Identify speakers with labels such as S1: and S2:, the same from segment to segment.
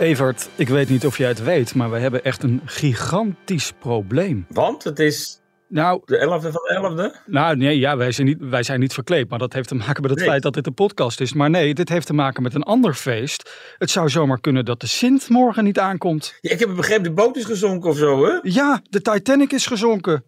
S1: Evert, ik weet niet of jij het weet, maar we hebben echt een gigantisch probleem.
S2: Want het is
S1: Nou,
S2: de 11e van de 11e?
S1: nou nee, ja, wij zijn, niet, wij zijn niet verkleed, maar dat heeft te maken met het
S2: Nee.
S1: feit dat dit een podcast is. Maar nee, dit heeft te maken met een ander feest. Het zou zomaar kunnen dat de Sint morgen niet aankomt.
S2: Ja, ik heb begrepen, de boot is gezonken of zo, hè?
S1: Ja, de Titanic is gezonken.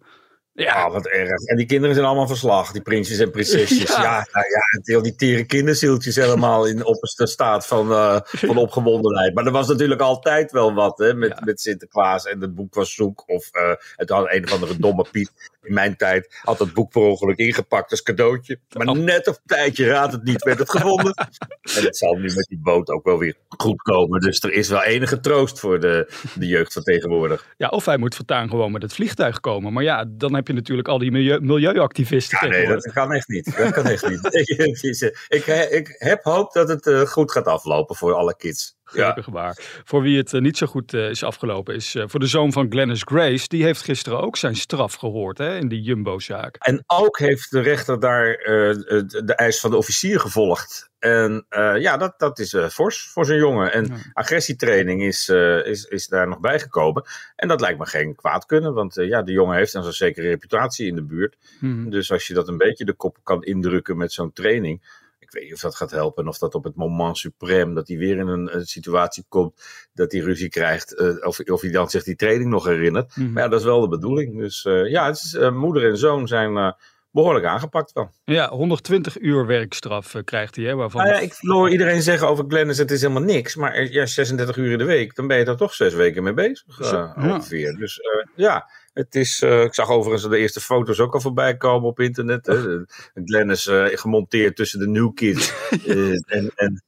S1: Ja,
S2: Ah, wat erg. En die kinderen zijn allemaal verslag, die prinsjes en prinsesjes.
S1: Ja.
S2: Ja, nou ja, heel die tere kinderzieltjes helemaal in opperste staat van, eh, van opgewondenheid. Maar er was natuurlijk altijd wel wat, hè, met,
S1: Ja.
S2: met Sinterklaas en het boek was zoek. Of eh, het had een of andere domme Piet in mijn tijd had het boek per ongeluk ingepakt als cadeautje. Maar
S1: Oh.
S2: net op tijdje, raad het niet, werd het gevonden. en het zal nu met die boot ook wel weer goed komen. Dus er is wel enige troost voor de, de jeugd van tegenwoordig.
S1: ja, of hij moet voortaan gewoon met het vliegtuig komen. Maar ja, dan heb je natuurlijk al die milieu, milieuactivisten
S2: Ja, nee, dat kan echt niet. Dat kan echt niet. ik, ik heb hoop dat het eh, goed gaat aflopen voor alle kids. Ja.
S1: Gelukkig. Voor wie het eh, niet zo goed eh, is afgelopen is eh, voor de zoon van Glennis Grace. Die heeft gisteren ook zijn straf gehoord hè, in die Jumbo-zaak.
S2: En ook heeft de rechter daar de, eis van de officier gevolgd. En ja, dat, dat is fors voor zo'n jongen. En
S1: Ja.
S2: agressietraining is, is, is daar nog bijgekomen. En dat lijkt me geen kwaad kunnen. Want ja, de jongen heeft dan zo'n zekere reputatie in de buurt.
S1: Mhm.
S2: Dus als je dat een beetje de kop kan indrukken met zo'n training. Weet niet of dat gaat helpen. En of dat op het moment suprême. Dat hij weer in een, een situatie komt. Dat hij ruzie krijgt. eh, of, of hij dan zich die training nog herinnert.
S1: Mhm.
S2: Maar ja, dat is wel de bedoeling. Dus eh, ja, het is, eh, moeder en zoon zijn eh, behoorlijk aangepakt wel.
S1: Ja, 120 uur werkstraf krijgt hij, hè, waarvan...
S2: Nou ja, ik hoor iedereen zeggen over Glennis, het is helemaal niks. Maar ja, 36 uur in de week, dan ben je daar toch zes weken mee bezig.
S1: ja.
S2: ongeveer. Dus ja, het is, eh, ik zag overigens de eerste foto's ook al voorbij komen op internet. Hè. Glennis eh, gemonteerd tussen de New Kids. Eh, en, en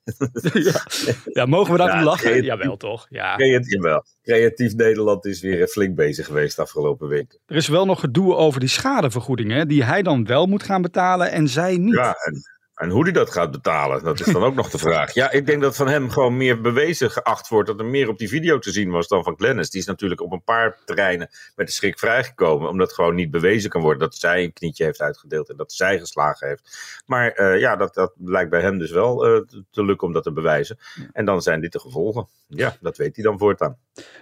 S1: ja. ja, mogen we daarom
S2: Ja,
S1: lachen?
S2: creatief.
S1: Jawel, toch? Ja.
S2: creatief, wel. creatief Nederland is weer flink bezig geweest de afgelopen week.
S1: Er is wel nog gedoe over die schadevergoeding, hè, die hij dan wel moet gaan betalen en zij niet.
S2: Ja, en, en hoe hij dat gaat betalen, dat is dan ook nog de vraag. Ja, ik denk dat van hem gewoon meer bewezen geacht wordt dat er meer op die video te zien was dan van Glennis. Die is natuurlijk op een paar terreinen met de schrik vrijgekomen, omdat gewoon niet bewezen kan worden dat zij een knietje heeft uitgedeeld en dat zij geslagen heeft. Maar eh, ja, dat, dat lijkt bij hem dus wel eh, te- lukken om dat te bewijzen. En dan zijn dit de gevolgen. Ja, dat weet hij dan voortaan.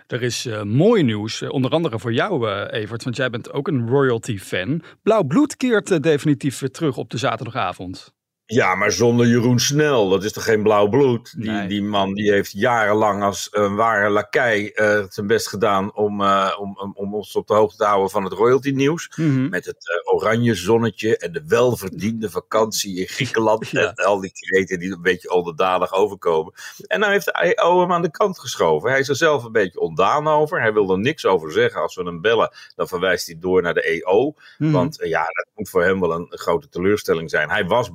S1: Er is eh, mooi nieuws, onder andere voor jou, Evert, want jij bent ook een royalty-fan. Blauw bloed keert definitief weer terug op de zaterdagavond.
S2: Ja, maar zonder Jeroen Snel, dat is toch geen blauw bloed? Die,
S1: Nee.
S2: die man die heeft jarenlang als een ware lakij eh, zijn best gedaan om, eh, om, om, om ons op de hoogte te houden van het royalty nieuws.
S1: Mhm.
S2: Met het eh, oranje zonnetje en de welverdiende vakantie in Griekenland.
S1: Ja.
S2: En al die kreten die een beetje onderdanig overkomen. En nou heeft de IO hem aan de kant geschoven. Hij is er zelf een beetje ondaan over. Hij wil er niks over zeggen. Als we hem bellen, dan verwijst hij door naar de EO.
S1: Mhm.
S2: Want ja, dat moet voor hem wel een, grote teleurstelling zijn. Hij was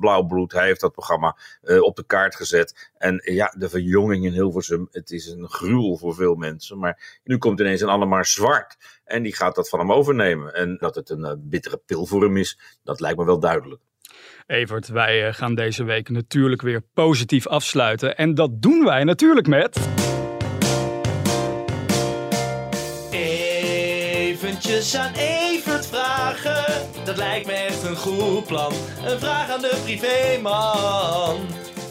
S2: hij heeft dat programma eh, op de kaart gezet. En eh, ja, de verjonging in Hilversum, het is een gruwel voor veel mensen. Maar nu komt ineens een Annemar Zwart en die gaat dat van hem overnemen. En dat het een eh, bittere pil voor hem is, dat lijkt me wel duidelijk.
S1: Evert, wij gaan deze week natuurlijk weer positief afsluiten. En dat doen wij natuurlijk met...
S3: Eventjes aan vragen, dat lijkt me echt een goed plan. Een vraag aan de privéman.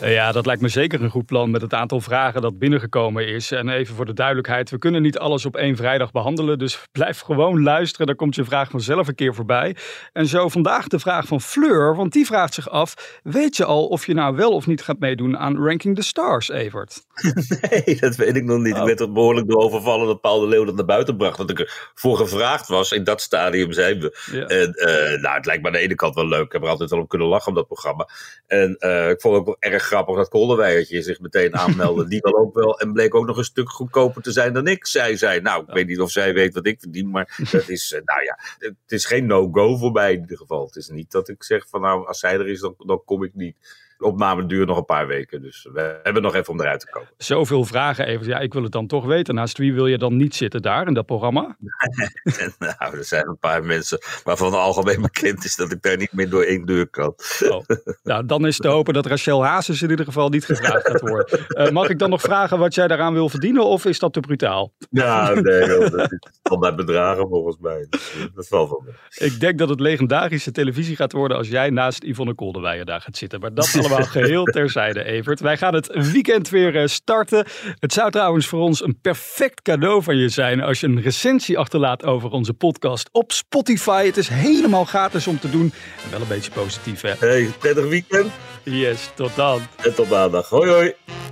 S1: Eh, Ja, dat lijkt me zeker een goed plan met het aantal vragen dat binnengekomen is. En even voor de duidelijkheid, we kunnen niet alles op één vrijdag behandelen. Dus blijf gewoon luisteren, dan komt je vraag vanzelf een keer voorbij. En zo vandaag de vraag van Fleur, want die vraagt zich af... Weet je al of je nou wel of niet gaat meedoen aan Ranking the Stars, Evert?
S2: Nee, dat weet ik nog niet.
S1: Oh.
S2: Ik werd er behoorlijk door overvallen dat Paul de Leeuw dat naar buiten bracht. Dat ik ervoor gevraagd was. In dat stadium zijn we.
S1: Ja.
S2: En eh, nou, het lijkt me aan de ene kant wel leuk. Ik heb er altijd wel om kunnen lachen om dat programma. En eh, ik vond het ook wel erg grappig dat Kolderweiertje zich meteen aanmeldde. Die wel ook wel. En bleek ook nog een stuk goedkoper te zijn dan ik. Zij zei, nou, ik weet niet of zij weet wat ik verdien. Maar dat is, eh, nou ja, het is geen no-go voor mij in ieder geval. Het is niet dat ik zeg van, nou, als zij er is, dan, dan kom ik niet. Opname duurt nog een paar weken. Dus we hebben nog even om eruit te komen.
S1: Zoveel vragen even. Ja, ik wil het dan toch weten. Naast wie wil je dan niet zitten daar in dat programma?
S2: nou, er zijn een paar mensen waarvan algemeen bekend is dat ik daar niet meer door één deur kan.
S1: Oh. Nou, dan is te hopen dat Rachel Hazes in ieder geval niet gevraagd gaat worden. Uh, mag ik dan nog vragen wat jij daaraan wil verdienen of is dat te brutaal?
S2: Nou, nee, joh, dat is standaard bedragen volgens mij. Dus, uh, dat valt wel mee.
S1: Ik denk dat het legendarische televisie gaat worden als jij naast Yvonne Kolderweijer daar gaat zitten. Maar dat allemaal geheel terzijde, Evert. Wij gaan het weekend weer uh, starten. Het zou trouwens voor ons een perfect cadeau van je zijn als je een recensie achterlaat over onze podcast op Spotify. Het is helemaal gratis om te doen. En wel een beetje positief, hè?
S2: Hey, prettig weekend.
S1: Yes, tot dan.
S2: En tot maandag. Hoi, hoi.